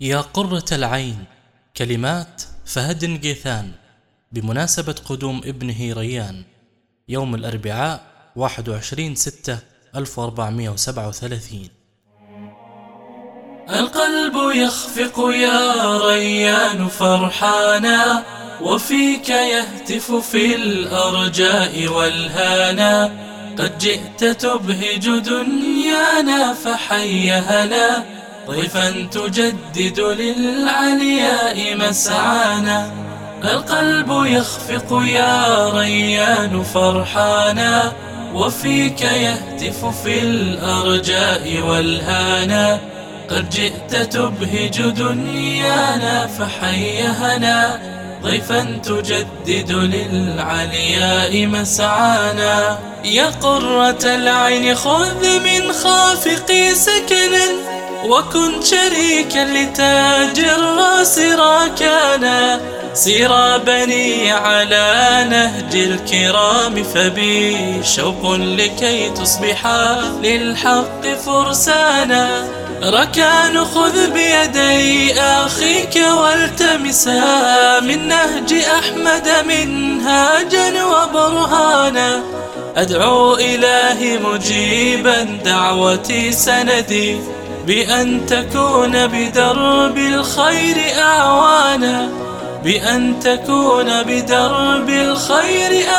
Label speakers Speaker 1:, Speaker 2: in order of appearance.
Speaker 1: يا قرة العين كلمات فهد قيثان بمناسبة قدوم ابنه ريان. يوم الأربعاء 21 ستة 1437
Speaker 2: القلب يخفق يا ريان فرحانا وفيك يهتف في الأرجاء والهانا. قد جئت تبهج دنيانا فحي هلا ضيفا تجدد للعلياء مسعانا القلب يخفق يا ريان فرحانا وفيك يهتف في الأرجاء والهانا قد جئت تبهج دنيانا فحي هنا ضيفا تجدد للعلياء مسعانا. يا قرة العين خذ من خافقي سكنا وكن شريكا لتاج الراس راكانا سيرا بني على نهج الكرام فبي شوق لكي تصبحا للحق فرسانا. ركان خذ بيدي أخيك والتمسا من نهج أحمد منهاجا وبرهانا. أدعو إلهي مجيبا دعوتي سندي. بأن تكون بدرب الخير أعوانا. بأن تكون بدرب الخير أعوانا